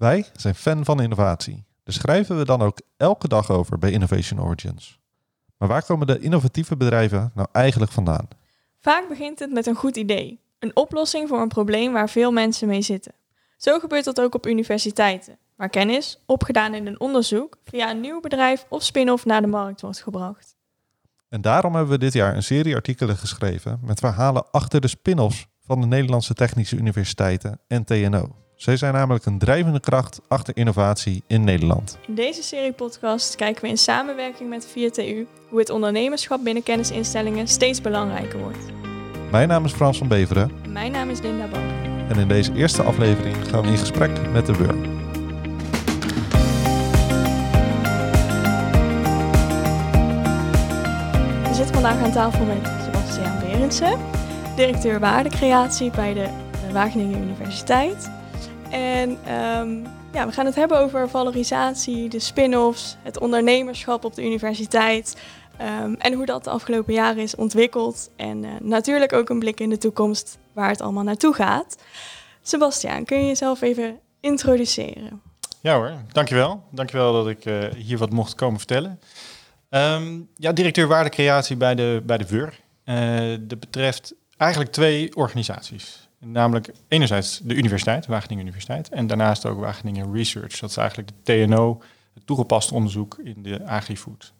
Wij zijn fan van innovatie. Daar schrijven we dan ook elke dag over bij Innovation Origins. Maar waar komen de innovatieve bedrijven nou eigenlijk vandaan? Vaak begint het met een goed idee. Een oplossing voor een probleem waar veel mensen mee zitten. Zo gebeurt dat ook op universiteiten, waar kennis, opgedaan in een onderzoek, via een nieuw bedrijf of spin-off naar de markt wordt gebracht. En daarom hebben we dit jaar een serie artikelen geschreven met verhalen achter de spin-offs van de Nederlandse Technische Universiteiten en TNO. Zij zijn namelijk een drijvende kracht achter innovatie in Nederland. In deze serie podcast kijken we in samenwerking met 4TU hoe het ondernemerschap binnen kennisinstellingen steeds belangrijker wordt. Mijn naam is Frans van Beveren Mijn naam is Linda Bak. en in deze eerste aflevering gaan we in gesprek met de WUR. We zitten vandaag aan tafel met Sebastiaan Berendsen, directeur waardecreatie bij de eh, Wageningen Universiteit. En ehm, ja, we gaan het hebben over valorisatie, de spin-offs, het ondernemerschap op de universiteit ehm, en hoe dat de afgelopen jaren is ontwikkeld. En eh, natuurlijk ook een blik in de toekomst waar het allemaal naartoe gaat. Sebastiaan, kun je jezelf even introduceren? Ja hoor, dankjewel. Dankjewel dat ik eh, hier wat mocht komen vertellen. Ehm, ja, directeur waardecreatie bij de, bij de WUR. Eh, dat betreft eigenlijk twee organisaties. Namelijk enerzijds de universiteit, Wageningen Universiteit, en daarnaast ook Wageningen Research. Dat is eigenlijk de TNO, het toegepast onderzoek in de agri-food.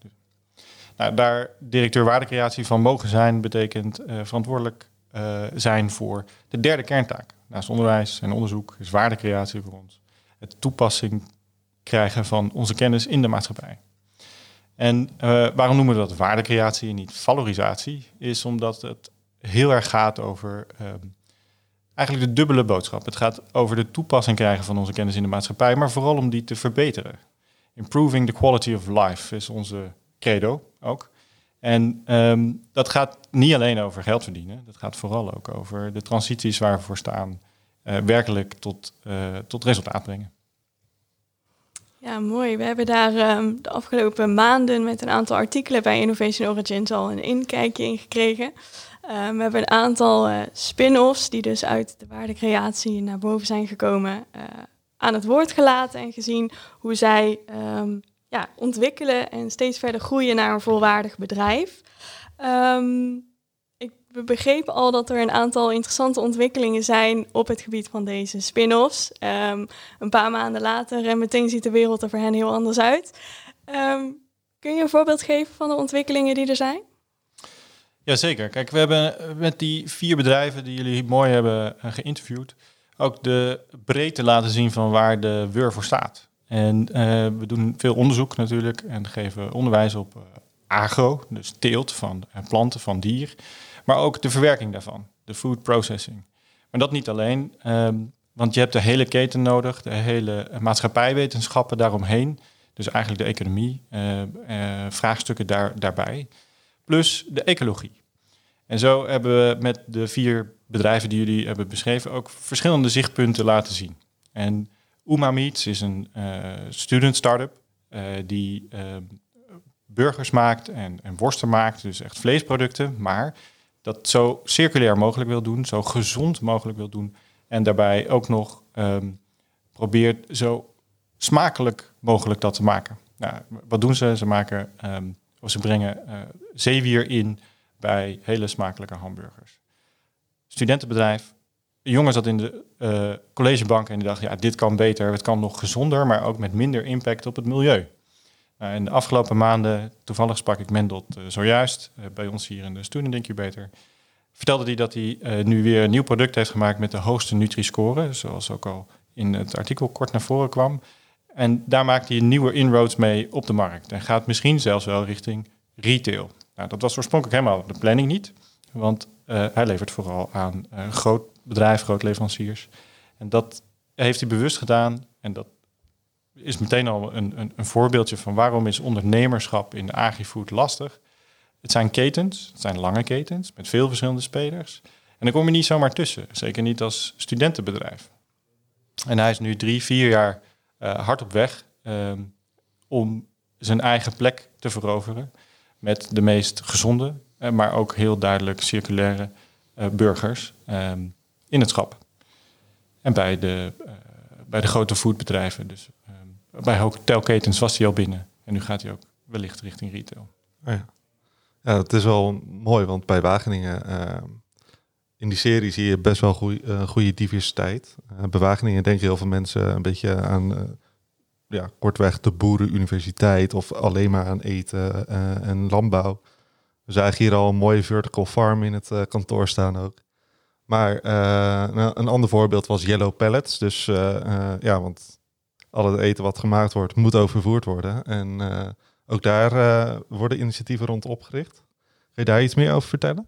Nou, daar directeur waardecreatie van mogen zijn, betekent eh, verantwoordelijk eh, zijn voor de derde kerntaak. Naast onderwijs en onderzoek is waardecreatie voor ons. Het toepassing krijgen van onze kennis in de maatschappij. En uh, waarom noemen we dat waardecreatie en niet valorisatie? Is omdat het heel erg gaat over uh, eigenlijk de dubbele boodschap. Het gaat over de toepassing krijgen van onze kennis in de maatschappij, maar vooral om die te verbeteren. Improving the quality of life is onze credo ook. En um, dat gaat niet alleen over geld verdienen, dat gaat vooral ook over de transities waar we voor staan, uh, werkelijk tot, tot resultaat brengen. Ja, mooi. We hebben daar um, de afgelopen maanden met een aantal artikelen bij Innovation Origins al een inkijkje in gekregen. Um, we hebben een aantal uh, spin-offs die dus uit de waardecreatie naar boven zijn gekomen uh, aan het woord gelaten en gezien hoe zij um, ja, ontwikkelen en steeds verder groeien naar een volwaardig bedrijf. we begrepen al dat er een aantal interessante ontwikkelingen zijn op het gebied van deze spin-offs. Um, een paar maanden later en meteen ziet de wereld er voor hen heel anders uit. Um, kun je een voorbeeld geven van de ontwikkelingen die er zijn? Jazeker. Kijk, we hebben met die vier bedrijven die jullie mooi hebben geïnterviewd, ook de breedte laten zien van waar de WUR voor staat. En uh, we doen veel onderzoek natuurlijk en geven onderwijs op uh, agro, dus teelt van planten, van dier maar ook de verwerking daarvan, de food processing. Maar dat niet alleen, um, want je hebt de hele keten nodig, de hele maatschappijwetenschappen daaromheen. Dus eigenlijk de economie, vraagstukken daar, daarbij. Plus de ecologie. En zo hebben we met de vier bedrijven die jullie hebben beschreven ook verschillende zichtpunten laten zien. En Uma Meats is een uh, student startup die ehm, burgers maakt en, en worsten maakt, dus echt vleesproducten, maar dat zo circulair mogelijk wil doen, zo gezond mogelijk wil doen. En daarbij ook nog um, probeert zo smakelijk mogelijk dat te maken. Nou, wat doen ze? Ze maken, um, of ze brengen uh, zeewier in bij hele smakelijke hamburgers. Studentenbedrijf. Een jongen zat in de uh, collegebank en die dacht, ja, dit kan beter, het kan nog gezonder, maar ook met minder impact op het milieu. Uh, in de afgelopen maanden, toevallig sprak ik Mendel uh, zojuist uh, bij ons hier in de Student Incubator. Vertelde hij dat hij nu weer een nieuw product heeft gemaakt met de hoogste Nutri-score, zoals ook al in het artikel kort naar voren kwam. En daar maakt hij een nieuwe inroads mee op de markt en gaat misschien zelfs wel richting retail. Nou, dat was oorspronkelijk helemaal de planning niet, want hij levert vooral aan een groot bedrijf, groot leveranciers. En dat heeft hij bewust gedaan en dat is meteen al een, een, een, voorbeeldje van waarom is ondernemerschap in de agrifood lastig. Het zijn ketens, het zijn lange ketens met veel verschillende spelers. En dan kom je niet zomaar tussen, zeker niet als studentenbedrijf. En hij is nu drie, vier jaar uh, hard op weg um, om zijn eigen plek te veroveren met de meest gezonde, uh, maar ook heel duidelijk circulaire uh, burgers um, in het schap. En bij de bij de grote foodbedrijven. Dus ehm, bij hotelketens was hij al binnen. En nu gaat hij ook wellicht richting retail. Oh ja. ja, het is wel mooi, want bij Wageningen... ehm, in die serie zie je best wel goeie, eh, goede diversiteit. Bij Wageningen denken heel veel mensen een beetje aan... eh, ja, kortweg de boerenuniversiteit of alleen maar aan eten eh, en landbouw. We zagen hier al een mooie vertical farm in het eh, kantoor staan ook. Maar eh, nou, een ander voorbeeld was Yellow Pellets. Dus ja, want al het eten wat gemaakt wordt, moet overvoerd worden. En ook daar worden initiatieven rond opgericht. Kun je daar iets meer over vertellen?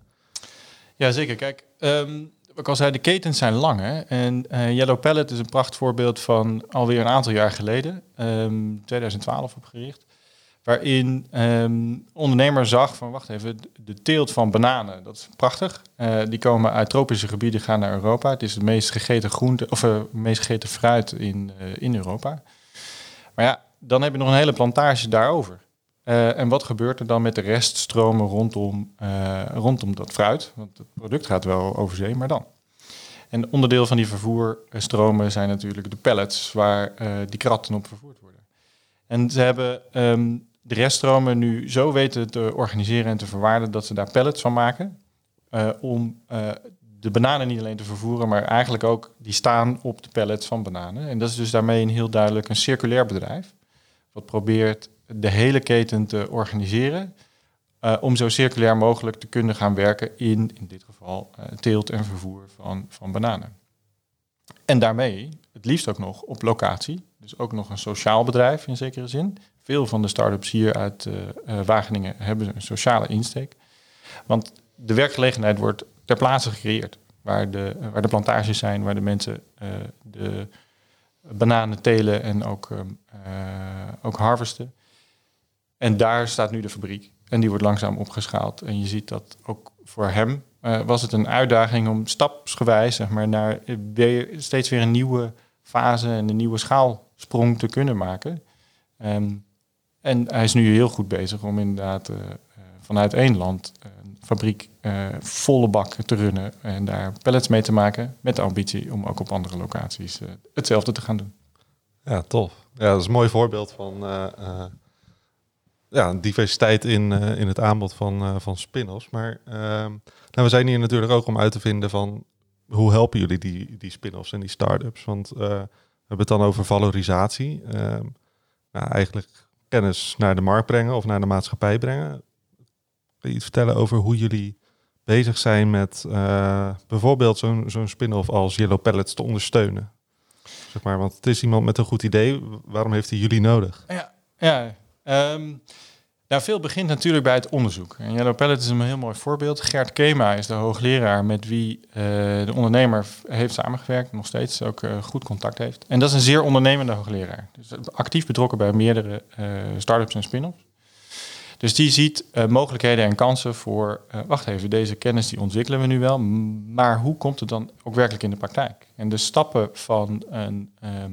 Ja, zeker. Kijk, ehm, ik al zei, de ketens zijn lang. En eh, Yellow Pallet is een prachtvoorbeeld van alweer een aantal jaar geleden, ehm, 2012 opgericht. Waarin ehm ondernemer zag van, wacht even, de teelt van bananen, dat is prachtig. Eh, die komen uit tropische gebieden, gaan naar Europa. Het is het meest gegeten groente, of eh, meest gegeten fruit in, in Europa. Maar ja, dan heb je nog een hele plantage daarover. Eh, en wat gebeurt er dan met de reststromen rondom, eh, rondom dat fruit? Want het product gaat wel over zee, maar dan. En onderdeel van die vervoerstromen zijn natuurlijk de pallets waar eh, die kratten op vervoerd worden. En ze hebben ehm, de reststromen nu zo weten te organiseren en te verwaarden dat ze daar pallets van maken. om de bananen niet alleen te vervoeren, maar eigenlijk ook die staan op de pallets van bananen. En dat is dus daarmee een heel duidelijk een circulair bedrijf. Wat probeert de hele keten te organiseren. eh, om zo circulair mogelijk te kunnen gaan werken in, in dit geval, eh, teelt en vervoer van, van bananen. En daarmee, het liefst ook nog op locatie. Dus ook nog een sociaal bedrijf in zekere zin. Veel van de start-ups hier uit eh, Wageningen hebben een sociale insteek. Want de werkgelegenheid wordt ter plaatse gecreëerd. Waar de, waar de plantages zijn, waar de mensen de bananen telen en ook, ehm, eh, ook harvesten. En daar staat nu de fabriek. En die wordt langzaam opgeschaald. En je ziet dat ook voor hem eh, was het een uitdaging om stapsgewijs zeg maar, naar eh, steeds weer een nieuwe fase en een nieuwe schaalsprong te kunnen maken. Ehm, en hij is nu heel goed bezig om inderdaad eh, vanuit één land een fabriek volle bak te runnen en daar pallets mee te maken met de ambitie om ook op andere locaties hetzelfde te gaan doen. Ja, tof. Ja, dat is een mooi voorbeeld van ja, diversiteit in, eh, in het aanbod van, eh, van spin-offs. Maar ehm, nou, we zijn hier natuurlijk ook om uit te vinden van hoe helpen jullie die, die spin-offs en die start-ups? Want eh, we hebben het dan over valorisatie. Ehm, nou, eigenlijk kennis naar de markt brengen of naar de maatschappij brengen. Kun je iets vertellen over hoe jullie bezig zijn met bijvoorbeeld zo'n zo'n spin-off als Yellow Pellets te ondersteunen? Zeg maar, want het is iemand met een goed idee. Waarom heeft hij jullie nodig? Ja, ja. Ehm, nou, veel begint natuurlijk bij het onderzoek. En Yellow Pallet is een heel mooi voorbeeld. Gert Kema is de hoogleraar met wie eh, de ondernemer heeft samengewerkt, nog steeds ook eh, goed contact heeft. En dat is een zeer ondernemende hoogleraar. Dus actief betrokken bij meerdere eh start-ups en spin-offs. Dus die ziet eh, mogelijkheden en kansen voor, eh, wacht even, deze kennis die ontwikkelen we nu wel, maar hoe komt het dan ook werkelijk in de praktijk? En de stappen van een ehm,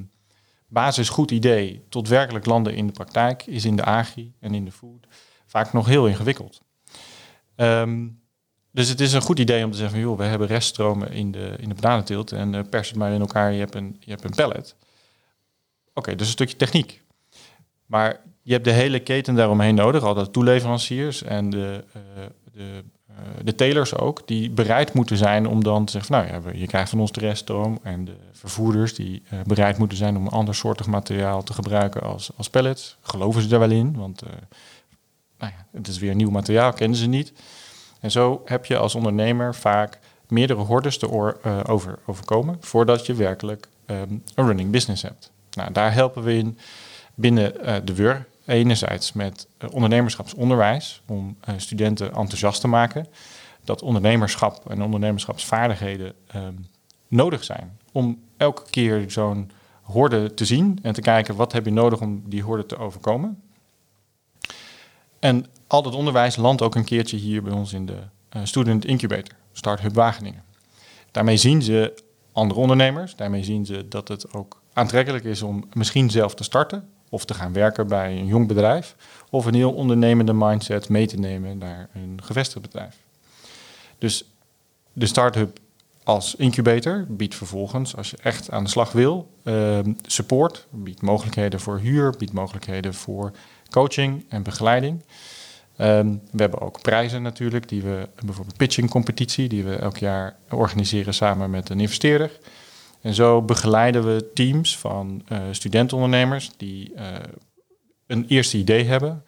basis goed idee tot werkelijk landen in de praktijk is in de agri en in de food vaak nog heel ingewikkeld. Ehm, dus het is een goed idee om te zeggen van joh, we hebben reststromen in de, in de bananenteelt en eh, pers het maar in elkaar, je hebt een, je hebt een pallet. Oké, dus een stukje techniek. Maar je hebt de hele keten daaromheen nodig, al de toeleveranciers en de, eh, de, de telers ook, die bereid moeten zijn om dan te zeggen nou ja, je krijgt van ons de reststroom en de vervoerders die eh, bereid moeten zijn om een andersoortig materiaal te gebruiken als, als pallets. Geloven ze daar wel in, want eh, nou ja, het is weer nieuw materiaal, kennen ze niet. En zo heb je als ondernemer vaak meerdere hordes te eh, over, overkomen voordat je werkelijk ehm, een running business hebt. Nou, daar helpen we in binnen eh, de WUR. Enerzijds met eh, ondernemerschapsonderwijs om eh, studenten enthousiast te maken. Dat ondernemerschap en ondernemerschapsvaardigheden ehm, nodig zijn om elke keer zo'n horde te zien en te kijken wat heb je nodig om die horde te overkomen. En al dat onderwijs landt ook een keertje hier bij ons in de eh, Student Incubator, Startup Wageningen. Daarmee zien ze andere ondernemers, daarmee zien ze dat het ook aantrekkelijk is om misschien zelf te starten of te gaan werken bij een jong bedrijf of een heel ondernemende mindset mee te nemen naar een gevestigd bedrijf. Dus de start-up als incubator, biedt vervolgens, als je echt aan de slag wil, ehm, support, biedt mogelijkheden voor huur, biedt mogelijkheden voor coaching en begeleiding. Ehm, we hebben ook prijzen natuurlijk, die we bijvoorbeeld pitching competitie, die we elk jaar organiseren samen met een investeerder. En zo begeleiden we teams van uh, studentondernemers die uh, een eerste idee hebben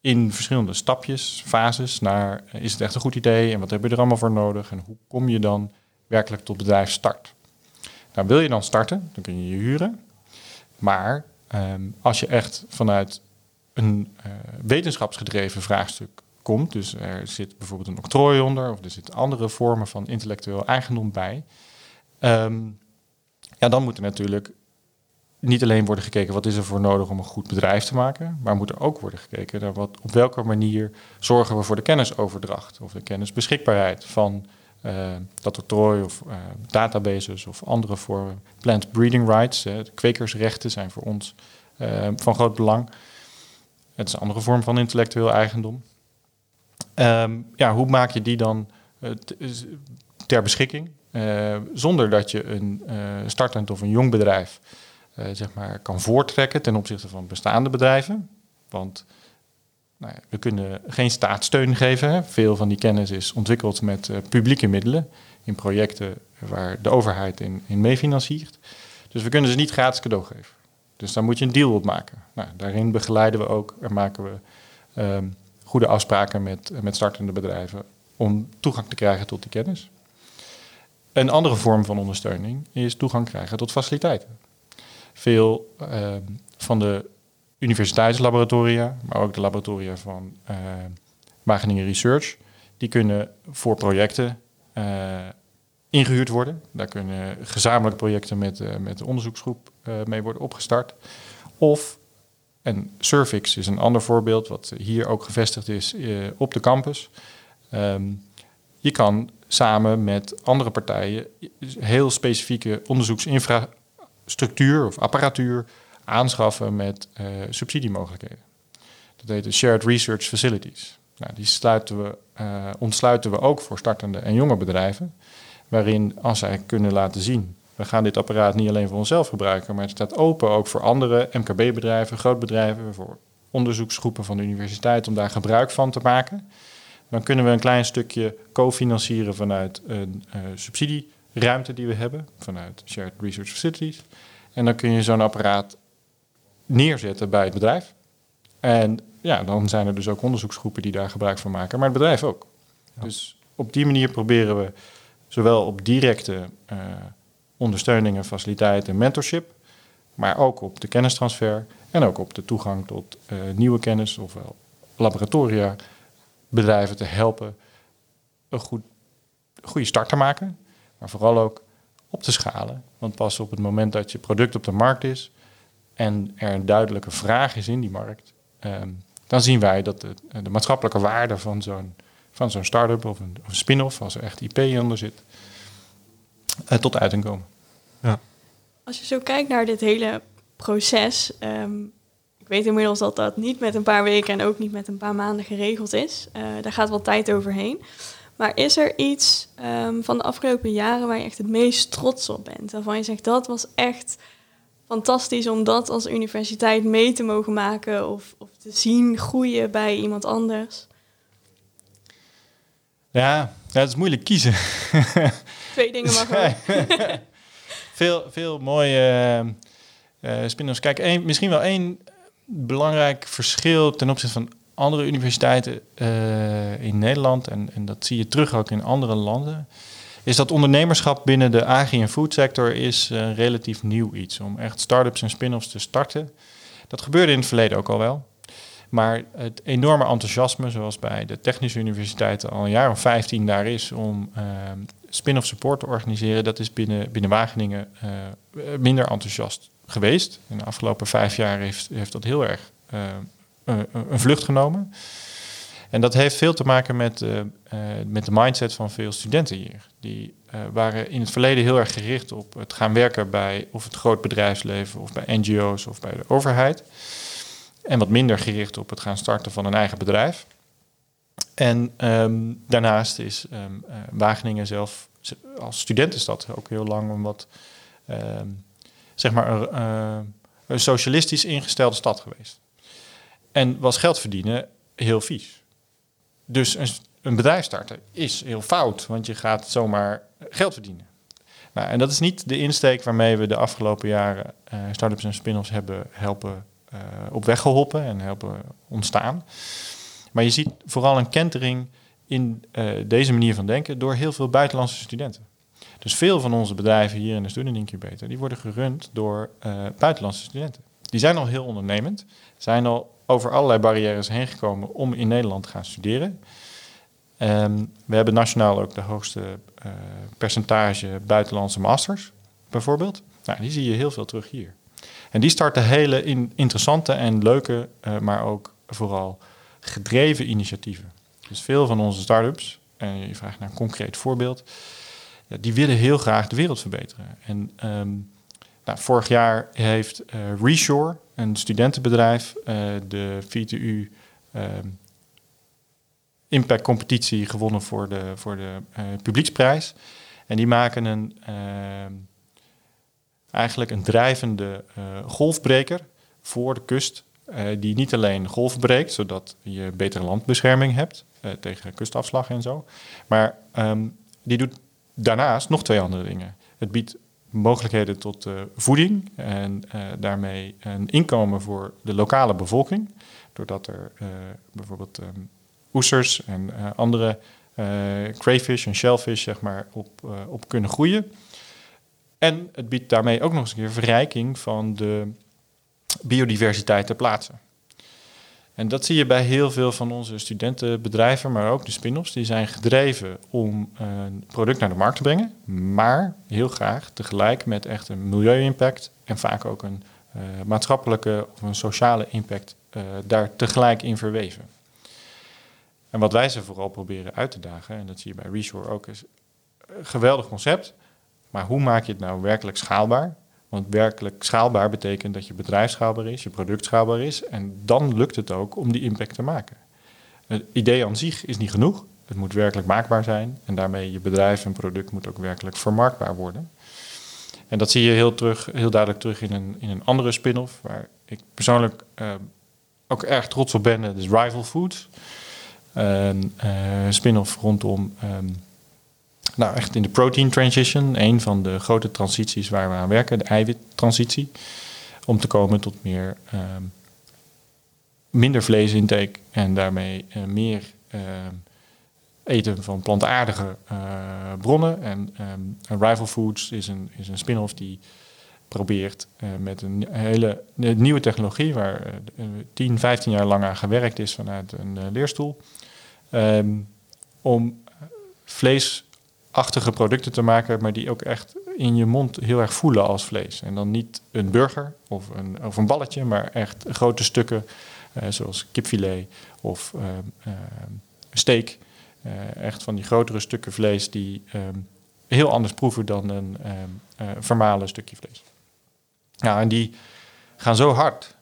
in verschillende stapjes, fases naar eh, is het echt een goed idee en wat heb je er allemaal voor nodig en hoe kom je dan werkelijk tot bedrijfsstart. Nou, wil je dan starten, dan kun je je huren. Maar um, als je echt vanuit een wetenschapsgedreven vraagstuk komt, dus er zit bijvoorbeeld een octrooi onder of er zitten andere vormen van intellectueel eigendom bij, um, ja, dan moet er natuurlijk niet alleen worden gekeken wat is er voor nodig om een goed bedrijf te maken, maar moet er ook worden gekeken naar wat, op welke manier zorgen we voor de kennisoverdracht of de kennisbeschikbaarheid van uh, dat octrooi of uh, databases of andere vormen. Plant breeding rights, kwekersrechten zijn voor ons uh, van groot belang. Het is een andere vorm van intellectueel eigendom. Um, ja, hoe maak je die dan ter beschikking? Zonder dat je een startend of een jong bedrijf zeg maar, kan voortrekken ten opzichte van bestaande bedrijven. Want nou ja, we kunnen geen staatssteun geven. Veel van die kennis is ontwikkeld met publieke middelen in projecten waar de overheid in, in meefinanciert. Dus we kunnen ze niet gratis cadeau geven. Dus daar moet je een deal op maken. Nou, daarin begeleiden we ook en maken we um, goede afspraken met, met startende bedrijven om toegang te krijgen tot die kennis. Een andere vorm van ondersteuning is toegang krijgen tot faciliteiten. Veel uh, van de universiteitslaboratoria, maar ook de laboratoria van uh, Wageningen Research, die kunnen voor projecten uh, ingehuurd worden. Daar kunnen gezamenlijke projecten met, uh, met de onderzoeksgroep mee worden opgestart. Of, en Surfix is een ander voorbeeld, wat hier ook gevestigd is op de campus. Um, je kan samen met andere partijen heel specifieke onderzoeksinfrastructuur of apparatuur aanschaffen met uh, subsidiemogelijkheden. Dat heet de Shared Research Facilities. Nou, die sluiten we, uh, ontsluiten we ook voor startende en jonge bedrijven, waarin als zij kunnen laten zien, we gaan dit apparaat niet alleen voor onszelf gebruiken, maar het staat open ook voor andere MKB-bedrijven, grootbedrijven, voor onderzoeksgroepen van de universiteit om daar gebruik van te maken. Dan kunnen we een klein stukje cofinancieren vanuit een uh, subsidieruimte die we hebben, vanuit Shared Research Facilities. En dan kun je zo'n apparaat neerzetten bij het bedrijf. En ja, dan zijn er dus ook onderzoeksgroepen die daar gebruik van maken, maar het bedrijf ook. Dus op die manier proberen we zowel op directe uh, ondersteuning en faciliteit en mentorship, maar ook op de kennistransfer en ook op de toegang tot uh, nieuwe kennis, ofwel laboratoria, bedrijven te helpen een goed, goede start te maken, maar vooral ook op te schalen. Want pas op het moment dat je product op de markt is, en er een duidelijke vraag is in die markt, ehm, dan zien wij dat de, de maatschappelijke waarde van zo'n van zo'n start-up of een, of een spin-off, als er echt IP onder zit, uh, tot uiting komen. Ja. Als je zo kijkt naar dit hele proces, um, ik weet inmiddels dat dat niet met een paar weken en ook niet met een paar maanden geregeld is. Uh, daar gaat wel tijd overheen. Maar is er iets um, van de afgelopen jaren waar je echt het meest trots op bent? Waarvan je zegt dat was echt fantastisch om dat als universiteit mee te mogen maken of, of te zien groeien bij iemand anders. Ja, ja het is moeilijk kiezen. Twee dingen mag veel, veel mooie uh, spin-offs. Kijk, één, misschien wel één belangrijk verschil ten opzichte van andere universiteiten uh, in Nederland, en, en dat zie je terug ook in andere landen, is dat ondernemerschap binnen de agri- en foodsector is uh, relatief nieuw iets. Om echt start-ups en spin-offs te starten. Dat gebeurde in het verleden ook al wel. Maar het enorme enthousiasme, zoals bij de technische universiteiten al een jaar of 15 daar is om uh, spin-off support te organiseren, dat is binnen, binnen Wageningen minder enthousiast geweest. In de afgelopen vijf jaar heeft, heeft dat heel erg een vlucht genomen. En dat heeft veel te maken met, uh, uh, met de mindset van veel studenten hier. Die waren in het verleden heel erg gericht op het gaan werken bij of het groot bedrijfsleven of bij NGO's of bij de overheid. En wat minder gericht op het gaan starten van een eigen bedrijf. En um, daarnaast is um, Wageningen zelf als student is dat ook heel lang een wat, ehm, zeg maar, een, eh, een socialistisch ingestelde stad geweest. En was geld verdienen heel vies. Dus een, een bedrijf starten is heel fout, want je gaat zomaar geld verdienen. Nou, en dat is niet de insteek waarmee we de afgelopen jaren uh, start-ups en spin-offs hebben helpen uh, op weg geholpen en helpen ontstaan. Maar je ziet vooral een kentering in deze manier van denken door heel veel buitenlandse studenten. Dus veel van onze bedrijven hier in de Student Incubator, die worden gerund door buitenlandse studenten. Die zijn al heel ondernemend, zijn al over allerlei barrières heen gekomen om in Nederland te gaan studeren. Um, we hebben nationaal ook de hoogste uh, percentage buitenlandse masters, bijvoorbeeld. Nou, die zie je heel veel terug hier. En die starten hele in, interessante en leuke, uh, maar ook vooral gedreven initiatieven. Dus veel van onze start-ups, en je vraagt naar een concreet voorbeeld, die willen heel graag de wereld verbeteren. En um, nou, vorig jaar heeft uh, Reshore, een studentenbedrijf, de VTU um, impact competitie gewonnen voor de, voor de uh, publieksprijs. En die maken een, uh, eigenlijk een drijvende golfbreker voor de kust. die niet alleen golf breekt, zodat je betere landbescherming hebt tegen kustafslag en zo. Maar die doet daarnaast nog twee andere dingen. Het biedt mogelijkheden tot voeding en daarmee een inkomen voor de lokale bevolking. Doordat er bijvoorbeeld um, oesters en andere crayfish en shellfish zeg maar, op, op kunnen groeien. En het biedt daarmee ook nog eens een keer verrijking van de biodiversiteit ter plaatse. En dat zie je bij heel veel van onze studentenbedrijven, maar ook de spin-offs. Die zijn gedreven om een product naar de markt te brengen, maar heel graag tegelijk met echt een milieu-impact en vaak ook een uh, maatschappelijke of een sociale impact uh, daar tegelijk in verweven. En wat wij ze vooral proberen uit te dagen, en dat zie je bij Reshore ook, is een geweldig concept. Maar hoe maak je het nou werkelijk schaalbaar? Want werkelijk schaalbaar betekent dat je bedrijf schaalbaar is, je product schaalbaar is. En dan lukt het ook om die impact te maken. Het idee aan zich is niet genoeg. Het moet werkelijk maakbaar zijn. En daarmee je bedrijf en product moet ook werkelijk vermarktbaar worden. En dat zie je heel, terug, heel duidelijk terug in een, in een andere spin-off, waar ik persoonlijk uh, ook erg trots op ben. Dat is Rival Foods een uh, spin-off rondom, um, nou echt in de protein transition, een van de grote transities waar we aan werken, de eiwittransitie, om te komen tot meer, um, minder vleesintake en daarmee uh, meer uh, eten van plantaardige uh, bronnen. En um, Rival Foods is een, is een spin-off die probeert uh, met een hele nieuwe technologie, waar uh, 10, 15 jaar lang aan gewerkt is vanuit een leerstoel, om vleesachtige producten te maken, maar die ook echt in je mond heel erg voelen als vlees. En dan niet een burger of een, of een balletje, maar echt grote stukken, uh, zoals kipfilet of uh, steak. echt van die grotere stukken vlees die um, heel anders proeven dan een vermalen stukje vlees. Nou, en die gaan zo hard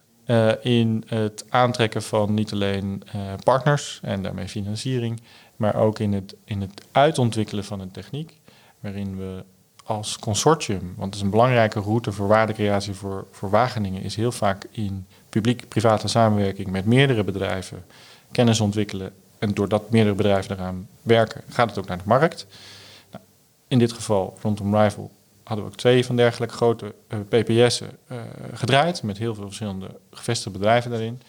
in het aantrekken van niet alleen partners en daarmee financiering, maar ook in het, in het uitontwikkelen van een techniek, waarin we als consortium, want het is een belangrijke route voor waardecreatie voor, voor Wageningen, is heel vaak in publiek-private samenwerking met meerdere bedrijven kennis ontwikkelen. En doordat meerdere bedrijven eraan werken, gaat het ook naar de markt. Nou, in dit geval rondom Rival hadden we ook twee van dergelijke grote uh, PPS'en uh, gedraaid, met heel veel verschillende gevestigde bedrijven daarin.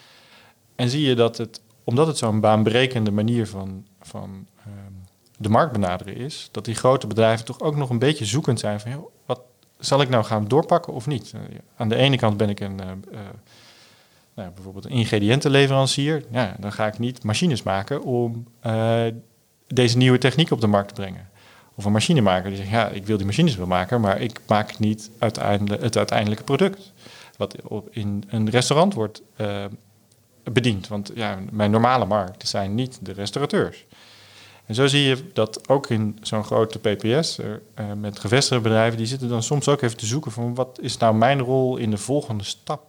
En zie je dat het, omdat het zo'n baanbrekende manier van, van um, de markt benaderen is, dat die grote bedrijven toch ook nog een beetje zoekend zijn van, wat zal ik nou gaan doorpakken of niet? Uh, aan de ene kant ben ik een, nou, bijvoorbeeld een ingrediëntenleverancier, ja, dan ga ik niet machines maken om deze nieuwe techniek op de markt te brengen. Of een machinemaker die zegt, ja, ik wil die machines wel maken, maar ik maak niet uiteindelijk het uiteindelijke product. Wat in een restaurant wordt bediend. Want ja, mijn normale markt zijn niet de restaurateurs. En zo zie je dat ook in zo'n grote PPS, uh, met gevestigde bedrijven, die zitten dan soms ook even te zoeken van wat is nou mijn rol in de volgende stap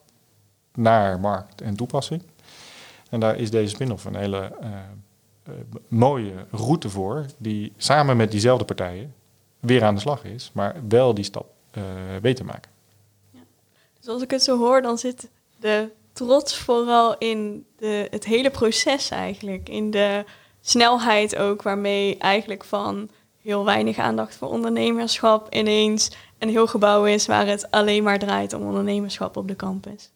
naar markt en toepassing. En daar is deze spin-off een hele uh, mooie route voor, die samen met diezelfde partijen weer aan de slag is, maar wel die stap te maken. Dus als ik het zo hoor, dan zit de trots vooral in de, het hele proces eigenlijk. In de snelheid ook, waarmee eigenlijk van heel weinig aandacht voor ondernemerschap ineens een heel gebouw is waar het alleen maar draait om ondernemerschap op de campus.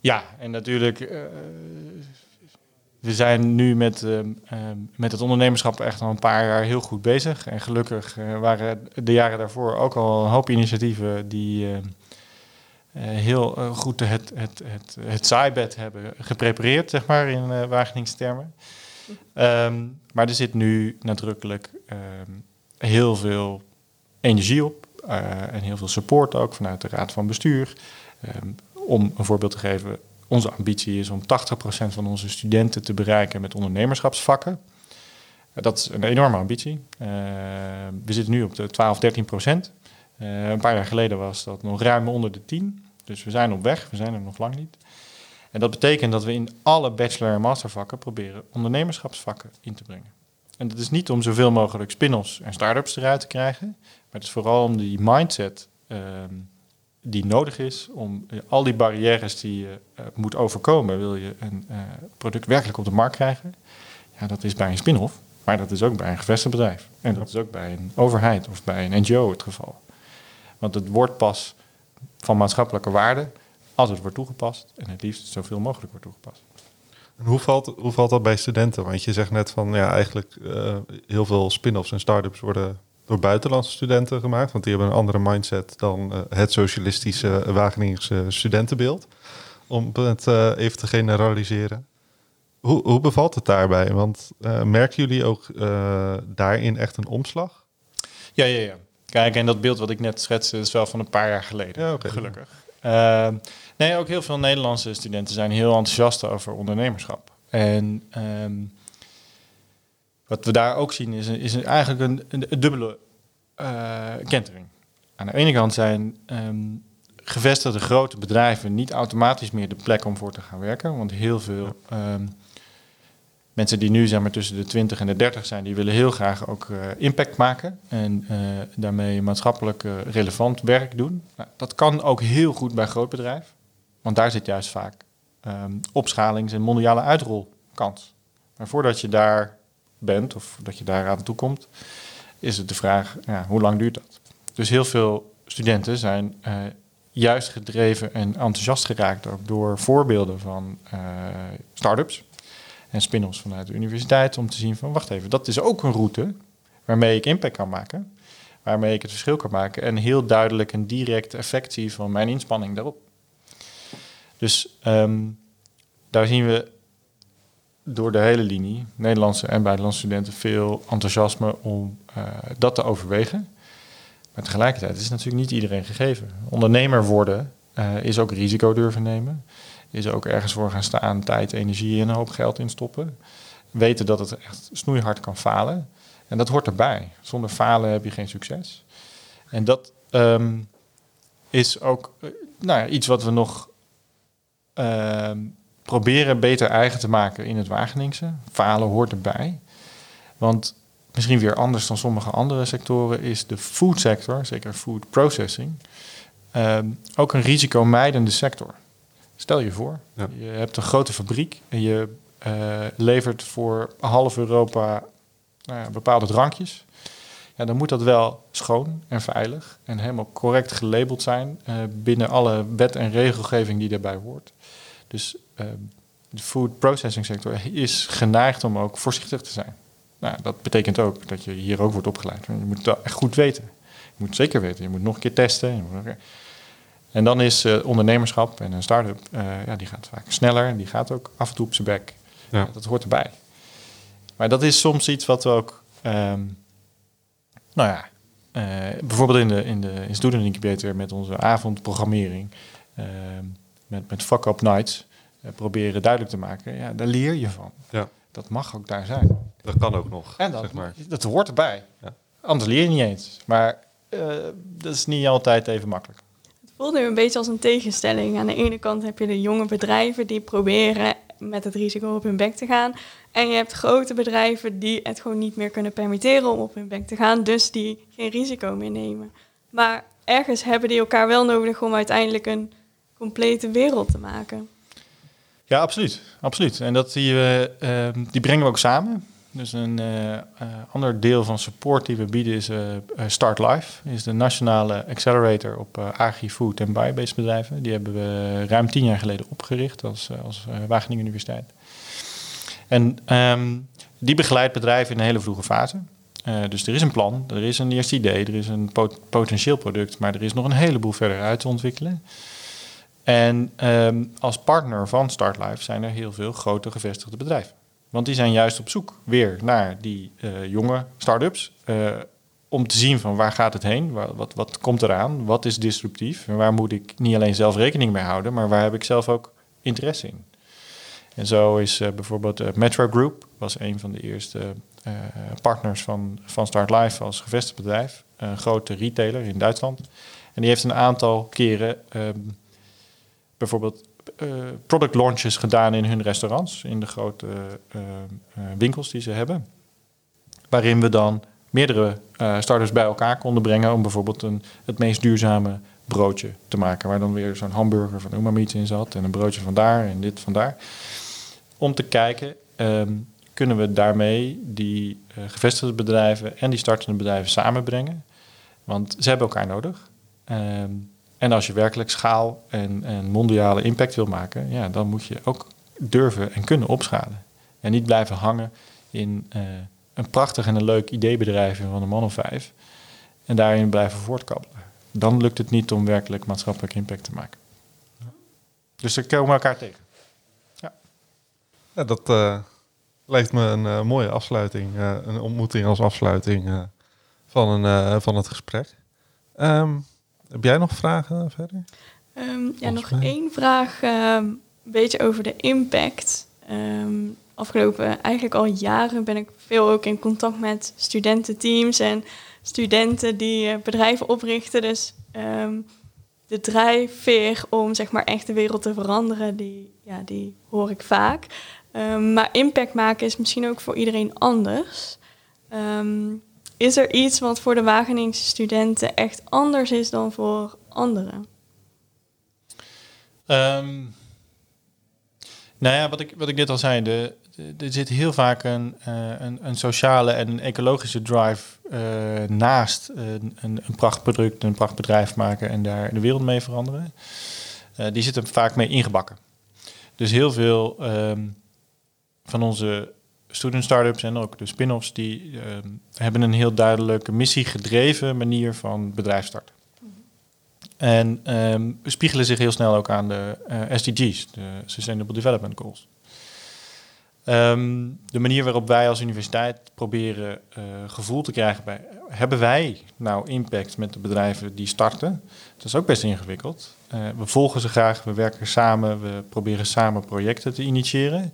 Ja, en natuurlijk, uh, we zijn nu met, uh, met het ondernemerschap echt al een paar jaar heel goed bezig. En gelukkig waren de jaren daarvoor ook al een hoop initiatieven die heel goed het, het, het, het zaaibed hebben geprepareerd, zeg maar, in uh, Wageningstermen. Um, maar er zit nu nadrukkelijk um, heel veel energie op uh, en heel veel support ook vanuit de Raad van Bestuur. Um, om een voorbeeld te geven, onze ambitie is om 80% van onze studenten te bereiken met ondernemerschapsvakken. Dat is een enorme ambitie. We zitten nu op de 12, 13 procent. Een paar jaar geleden was dat nog ruim onder de 10. Dus we zijn op weg, we zijn er nog lang niet. En dat betekent dat we in alle bachelor- en mastervakken proberen ondernemerschapsvakken in te brengen. En dat is niet om zoveel mogelijk spin-offs en start-ups eruit te krijgen, maar het is vooral om die mindset uh, die nodig is om uh, al die barrières die je uh, moet overkomen, wil je een uh, product werkelijk op de markt krijgen. Ja, dat is bij een spin-off, maar dat is ook bij een gevestigd bedrijf. En dat is ook bij een overheid of bij een NGO het geval. Want het wordt pas van maatschappelijke waarde als het wordt toegepast en het liefst zoveel mogelijk wordt toegepast. En hoe valt, hoe valt dat bij studenten? Want je zegt net van ja, eigenlijk uh, heel veel spin-offs en start-ups worden door buitenlandse studenten gemaakt, want die hebben een andere mindset dan uh, het socialistische Wageningse studentenbeeld. Om het uh, even te generaliseren. Hoe, hoe bevalt het daarbij? Want merken jullie ook daarin echt een omslag? Ja, ja, ja. Kijk, en dat beeld wat ik net schetste is wel van een paar jaar geleden, ja, okay. gelukkig. Uh, nee, ook heel veel Nederlandse studenten zijn heel enthousiast over ondernemerschap. En um, wat we daar ook zien is, is eigenlijk een, een, dubbele uh, kentering. Aan de ene kant zijn um, gevestigde grote bedrijven niet automatisch meer de plek om voor te gaan werken. Want heel veel mensen die nu zeg maar, tussen de 20 en de 30 zijn, die willen heel graag ook uh, impact maken en uh, daarmee maatschappelijk uh, relevant werk doen. Nou, dat kan ook heel goed bij groot bedrijf, want daar zit juist vaak um, opschalings- en mondiale uitrolkans. Maar voordat je daar bent of dat je daar aan toe komt, is het de vraag, ja, hoe lang duurt dat? Dus heel veel studenten zijn juist gedreven en enthousiast geraakt door voorbeelden van start-ups en spin-offs vanuit de universiteit om te zien van wacht even, dat is ook een route waarmee ik impact kan maken, waarmee ik het verschil kan maken en heel duidelijk een direct effect zie van mijn inspanning daarop. Dus um, daar zien we door de hele linie, Nederlandse en buitenlandse studenten, veel enthousiasme om uh, dat te overwegen. Maar tegelijkertijd is natuurlijk niet iedereen gegeven. Ondernemer worden uh, is ook risico durven nemen is ook ergens voor gaan staan, tijd, energie en een hoop geld instoppen. Weten dat het echt snoeihard kan falen. En dat hoort erbij. Zonder falen heb je geen succes. En dat um, is ook uh, nou ja, iets wat we nog uh, proberen beter eigen te maken in het Wageningse. Falen hoort erbij. Want misschien weer anders dan sommige andere sectoren is de food sector, zeker food processing, um, ook een risicomijdende sector. Stel je voor, ja. je hebt een grote fabriek en je uh, levert voor half Europa nou bepaalde drankjes. Ja, dan moet dat wel schoon en veilig en helemaal correct gelabeld zijn uh, binnen alle wet en regelgeving die daarbij hoort. Dus uh, de food processing sector is geneigd om ook voorzichtig te zijn. Nou, dat betekent ook dat je hier ook wordt opgeleid. Je moet het echt goed weten. Je moet zeker weten. Je moet nog een keer testen. En dan is uh, ondernemerschap en een start-up, uh, ja, die gaat vaak sneller en die gaat ook af en toe op zijn bek. Ja. Dat hoort erbij. Maar dat is soms iets wat we ook, um, nou ja, uh, bijvoorbeeld in de, in de in Student Incubator met onze avondprogrammering, met, met Fuck Up Nights, proberen duidelijk te maken, ja, daar leer je van. Ja. Dat mag ook daar zijn. Dat kan ook nog. En dat, zeg maar. dat hoort erbij. Ja. Anders leer je niet eens. Maar dat is niet altijd even makkelijk voelt nu een beetje als een tegenstelling. Aan de ene kant heb je de jonge bedrijven die proberen met het risico op hun bek te gaan. En je hebt grote bedrijven die het gewoon niet meer kunnen permitteren om op hun bek te gaan, dus die geen risico meer nemen. Maar ergens hebben die elkaar wel nodig om uiteindelijk een complete wereld te maken. Ja, absoluut. absoluut. En dat die, we, ehm, die brengen we ook samen. Dus een uh, ander deel van support die we bieden is uh, is de nationale accelerator op agri-food en biobased bedrijven. Die hebben we ruim tien jaar geleden opgericht als, als Wageningen Universiteit. En um, die begeleidt bedrijven in een hele vroege fase. dus er is een plan, er is een eerste idee, er is een pot potentieel product, maar er is nog een heleboel verder uit te ontwikkelen. En um, als partner van StartLife zijn er heel veel grote gevestigde bedrijven. Want die zijn juist op zoek weer naar die uh, jonge start-ups. Uh, om te zien van waar gaat het heen, wat, wat, wat, komt eraan, wat is disruptief en waar moet ik niet alleen zelf rekening mee houden, maar waar heb ik zelf ook interesse in. En zo is uh, bijvoorbeeld Metro Group, was een van de eerste partners van, van Start Life als gevestigd bedrijf, een grote retailer in Duitsland. En die heeft een aantal keren um, bijvoorbeeld product launches gedaan in hun restaurants, in de grote uh, uh, winkels die ze hebben. Waarin we dan meerdere starters bij elkaar konden brengen om bijvoorbeeld een, het meest duurzame broodje te maken. Waar dan weer zo'n hamburger van Umamiet in zat en een broodje van daar en dit van daar. Om te kijken, um, kunnen we daarmee die gevestigde bedrijven en die startende bedrijven samenbrengen? Want ze hebben elkaar nodig. Um, en als je werkelijk schaal en, en mondiale impact wil maken, ja, dan moet je ook durven en kunnen opschalen. En niet blijven hangen in uh, een prachtig en een leuk ideebedrijf van een man of vijf. En daarin blijven voortkabbelen. Dan lukt het niet om werkelijk maatschappelijk impact te maken. Dus dan komen we elkaar tegen. Ja, dat uh, lijkt me een uh, mooie afsluiting. een ontmoeting als afsluiting van, een, van het gesprek. Um, heb jij nog vragen verder? Um, ja, nog mij. één vraag. Um, een beetje over de impact. Um, afgelopen eigenlijk al jaren ben ik veel ook in contact met studententeams en studenten die uh, bedrijven oprichten. Dus de drijfveer om zeg maar echt de wereld te veranderen, die, ja, die hoor ik vaak. maar impact maken is misschien ook voor iedereen anders. Is er iets wat voor de Wageningse studenten echt anders is dan voor anderen? Um, nou ja, wat ik, wat ik net al zei, de, er zit heel vaak een, uh, een, een, sociale en een ecologische drive uh, naast een, een, prachtproduct, een prachtbedrijf maken en daar de wereld mee veranderen. Uh, die zit er vaak mee ingebakken. Dus heel veel um, van onze student startups en ook de spin-offs, die uh, hebben een heel duidelijke missiegedreven manier van bedrijf starten. En um, spiegelen zich heel snel ook aan de uh, SDG's, de Sustainable Development Goals. Um, de manier waarop wij als universiteit proberen uh, gevoel te krijgen bij, hebben wij nou impact met de bedrijven die starten? Dat is ook best ingewikkeld. Uh, we volgen ze graag, we werken samen, we proberen samen projecten te initiëren.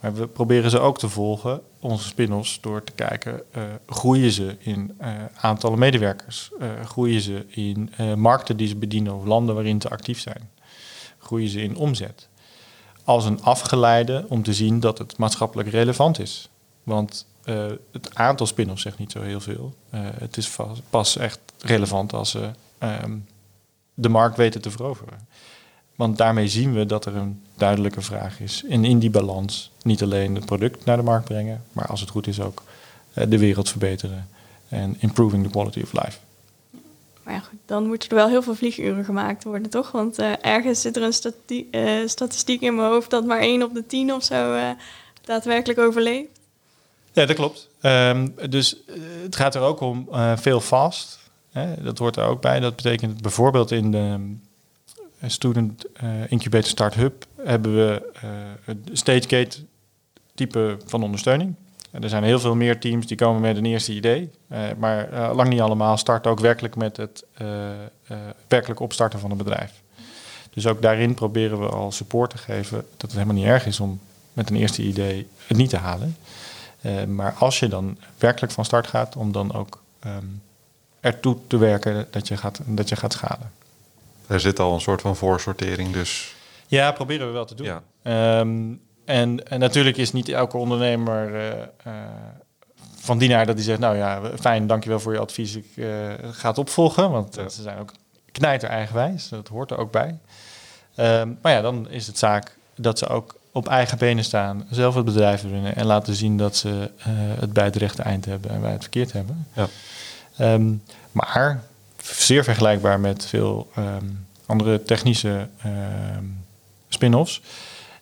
Maar we proberen ze ook te volgen, onze spin-offs, door te kijken, uh, groeien ze in uh, aantallen medewerkers? Uh, groeien ze in markten die ze bedienen of landen waarin ze actief zijn? Groeien ze in omzet? Als een afgeleide om te zien dat het maatschappelijk relevant is. Want het aantal spin-offs zegt niet zo heel veel. het is pas echt relevant als ze um, de markt weten te veroveren. Want daarmee zien we dat er een duidelijke vraag is. En in die balans niet alleen het product naar de markt brengen, maar als het goed is ook uh, de wereld verbeteren. En improving the quality of life. Maar ja, goed, dan moeten er wel heel veel vlieguren gemaakt worden, toch? Want uh, ergens zit er een stati uh, statistiek in mijn hoofd dat maar één op de tien of zo daadwerkelijk overleeft. Ja, dat klopt. Um, dus het gaat er ook om veel fast. Hè? Dat hoort er ook bij. Dat betekent bijvoorbeeld in de Student uh, Incubator Start Hub hebben we uh, het StageGate type van ondersteuning. En er zijn heel veel meer teams die komen met een eerste idee. Maar lang niet allemaal starten ook werkelijk met het werkelijk opstarten van een bedrijf. Dus ook daarin proberen we al support te geven dat het helemaal niet erg is om met een eerste idee het niet te halen. maar als je dan werkelijk van start gaat, om dan ook um, ertoe te werken dat je gaat, dat je gaat schalen. Er zit al een soort van voorsortering, dus... Ja, proberen we wel te doen. Ja. Um, En, en natuurlijk is niet elke ondernemer uh, uh, van dienaar dat hij zegt, nou ja, fijn, dankjewel voor je advies, ik uh, ga het opvolgen. Want ze zijn ook knijter eigenwijs, dat hoort er ook bij. Um, maar ja, dan is het zaak dat ze ook op eigen benen staan, zelf het bedrijf runnen en laten zien dat ze het bij het rechte eind hebben en wij het verkeerd hebben. Ja. Um, maar zeer vergelijkbaar met veel um, andere technische spin-offs.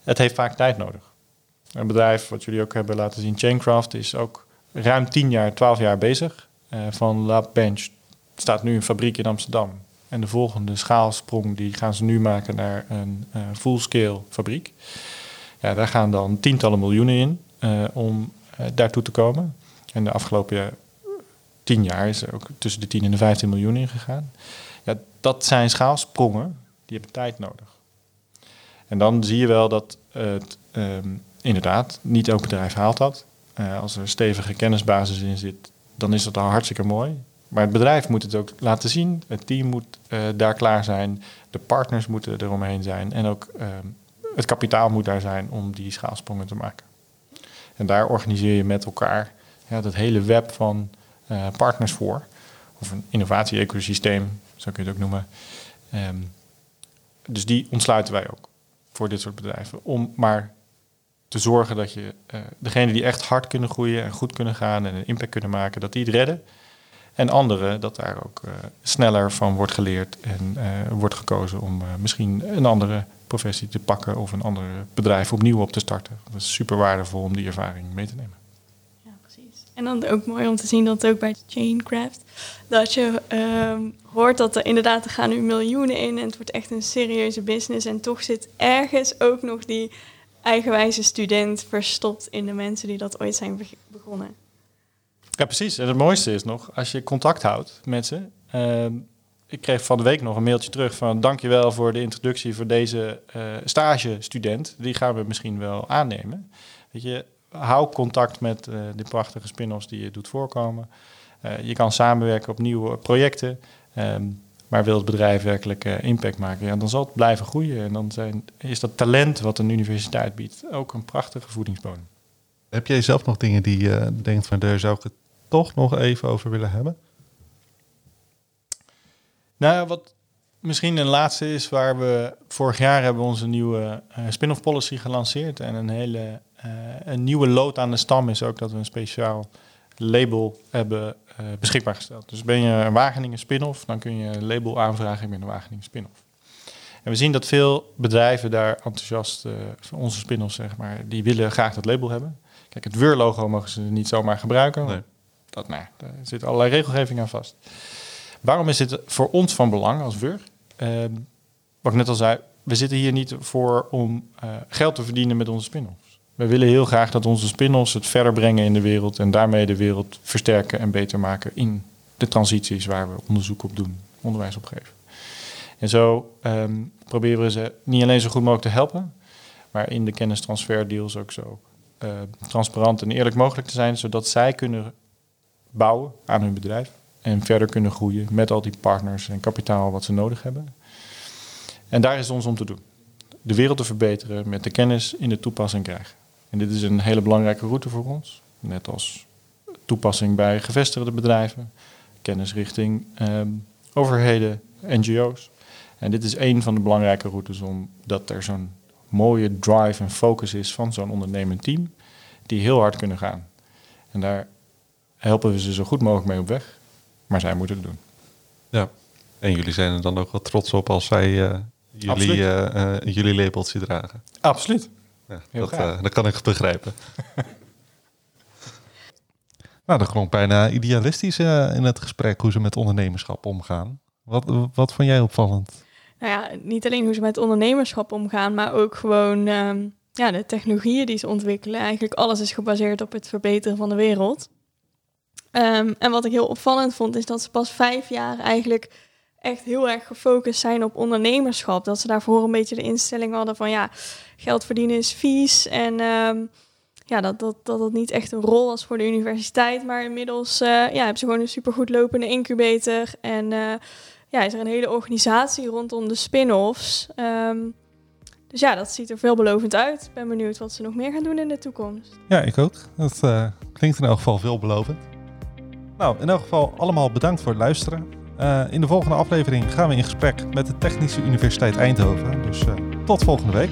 Het heeft vaak tijd nodig. Een bedrijf wat jullie ook hebben laten zien, Chaincraft, is ook ruim 10 jaar, 12 jaar bezig. Uh, van Lab Bench staat nu een fabriek in Amsterdam. En de volgende schaalsprong die gaan ze nu maken naar een uh, full-scale fabriek. Ja, daar gaan dan tientallen miljoenen in uh, om daartoe te komen. En de afgelopen 10 jaar is er ook tussen de 10 en de 15 miljoen in gegaan. Ja, dat zijn schaalsprongen, die hebben tijd nodig. En dan zie je wel dat het um, inderdaad niet elk bedrijf haalt dat. Uh, als er een stevige kennisbasis in zit, dan is dat al hartstikke mooi. Maar het bedrijf moet het ook laten zien. Het team moet uh, daar klaar zijn. De partners moeten eromheen zijn. En ook uh, het kapitaal moet daar zijn om die schaalsprongen te maken. En daar organiseer je met elkaar ja, dat hele web van uh, partners voor. Of een innovatie-ecosysteem, zo kun je het ook noemen. Um, dus die ontsluiten wij ook voor dit soort bedrijven. Om maar te zorgen dat je uh, degene die echt hard kunnen groeien en goed kunnen gaan en een impact kunnen maken, dat die het redden. En anderen, dat daar ook uh, sneller van wordt geleerd en wordt gekozen om misschien een andere professie te pakken of een ander bedrijf opnieuw op te starten. Dat is super waardevol om die ervaring mee te nemen. En dan ook mooi om te zien dat ook bij Chaincraft, dat je ehm, hoort dat er inderdaad, er gaan nu miljoenen in en het wordt echt een serieuze business. En toch zit ergens ook nog die eigenwijze student verstopt in de mensen die dat ooit zijn begonnen. Ja, precies. En het mooiste is nog, als je contact houdt met ze. Uh, ik kreeg van de week nog een mailtje terug van dankjewel voor de introductie voor deze uh, stage-student. Die gaan we misschien wel aannemen. Weet je, hou contact met uh, de prachtige spin-offs die je doet voorkomen. Uh, je kan samenwerken op nieuwe projecten. Um, maar wil het bedrijf werkelijk uh, impact maken, ja, dan zal het blijven groeien. En dan zijn, is dat talent wat een universiteit biedt ook een prachtige voedingsbodem. Heb jij zelf nog dingen die je uh, denkt van daar zou ik het toch nog even over willen hebben? Nou, wat misschien een laatste is waar we vorig jaar hebben onze nieuwe uh, spin-off policy gelanceerd. En een hele een nieuwe lood aan de stam is ook dat we een speciaal label hebben uh, beschikbaar gesteld. Dus ben je een Wageningen spin-off, dan kun je een label aanvragen, ben een Wageningen spin-off. En we zien dat veel bedrijven daar enthousiast, uh, onze spin-offs zeg maar, die willen graag dat label hebben. Kijk, het WUR-logo mogen ze niet zomaar gebruiken. Nee. Dat, nou, daar zit allerlei regelgeving aan vast. Waarom is dit voor ons van belang als WUR? Uh, wat ik net al zei, we zitten hier niet voor om geld te verdienen met onze spin-off. We willen heel graag dat onze spin-offs het verder brengen in de wereld en daarmee de wereld versterken en beter maken in de transities waar we onderzoek op doen, onderwijs op geven. En zo um, proberen we ze niet alleen zo goed mogelijk te helpen, maar in de kennistransferdeals ook zo uh, transparant en eerlijk mogelijk te zijn, zodat zij kunnen bouwen aan hun bedrijf en verder kunnen groeien met al die partners en kapitaal wat ze nodig hebben. En daar is het ons om te doen. De wereld te verbeteren met de kennis in de toepassing krijgen. En dit is een hele belangrijke route voor ons. Net als toepassing bij gevestigde bedrijven, kennis richting um, overheden, NGO's. En dit is een van de belangrijke routes omdat er zo'n mooie drive en focus is van zo'n ondernemend team, die heel hard kunnen gaan. En daar helpen we ze zo goed mogelijk mee op weg, maar zij moeten het doen. Ja, en jullie zijn er dan ook wel trots op als zij uh, jullie, uh, uh, jullie labeltje dragen. Absoluut. Ja, dat, uh, dat kan ik begrijpen. nou, dat klonk bijna idealistisch uh, in het gesprek hoe ze met ondernemerschap omgaan. Wat, wat vond jij opvallend? Nou ja, niet alleen hoe ze met ondernemerschap omgaan, maar ook gewoon um, ja, de technologieën die ze ontwikkelen. Eigenlijk alles is gebaseerd op het verbeteren van de wereld. Um, en wat ik heel opvallend vond, is dat ze pas vijf jaar eigenlijk echt heel erg gefocust zijn op ondernemerschap. Dat ze daarvoor een beetje de instelling hadden van ja, geld verdienen is vies. En um, ja, dat, dat, dat dat niet echt een rol was voor de universiteit. Maar inmiddels uh, ja, hebben ze gewoon een supergoed lopende incubator. En uh, ja, is er een hele organisatie rondom de spin-offs. Um, Dus ja, dat ziet er veelbelovend uit. Ik ben benieuwd wat ze nog meer gaan doen in de toekomst. Ja, ik ook. Dat uh, klinkt in elk geval veelbelovend. Nou, in elk geval allemaal bedankt voor het luisteren. Uh, in de volgende aflevering gaan we in gesprek met de Technische Universiteit Eindhoven. Dus uh, tot volgende week.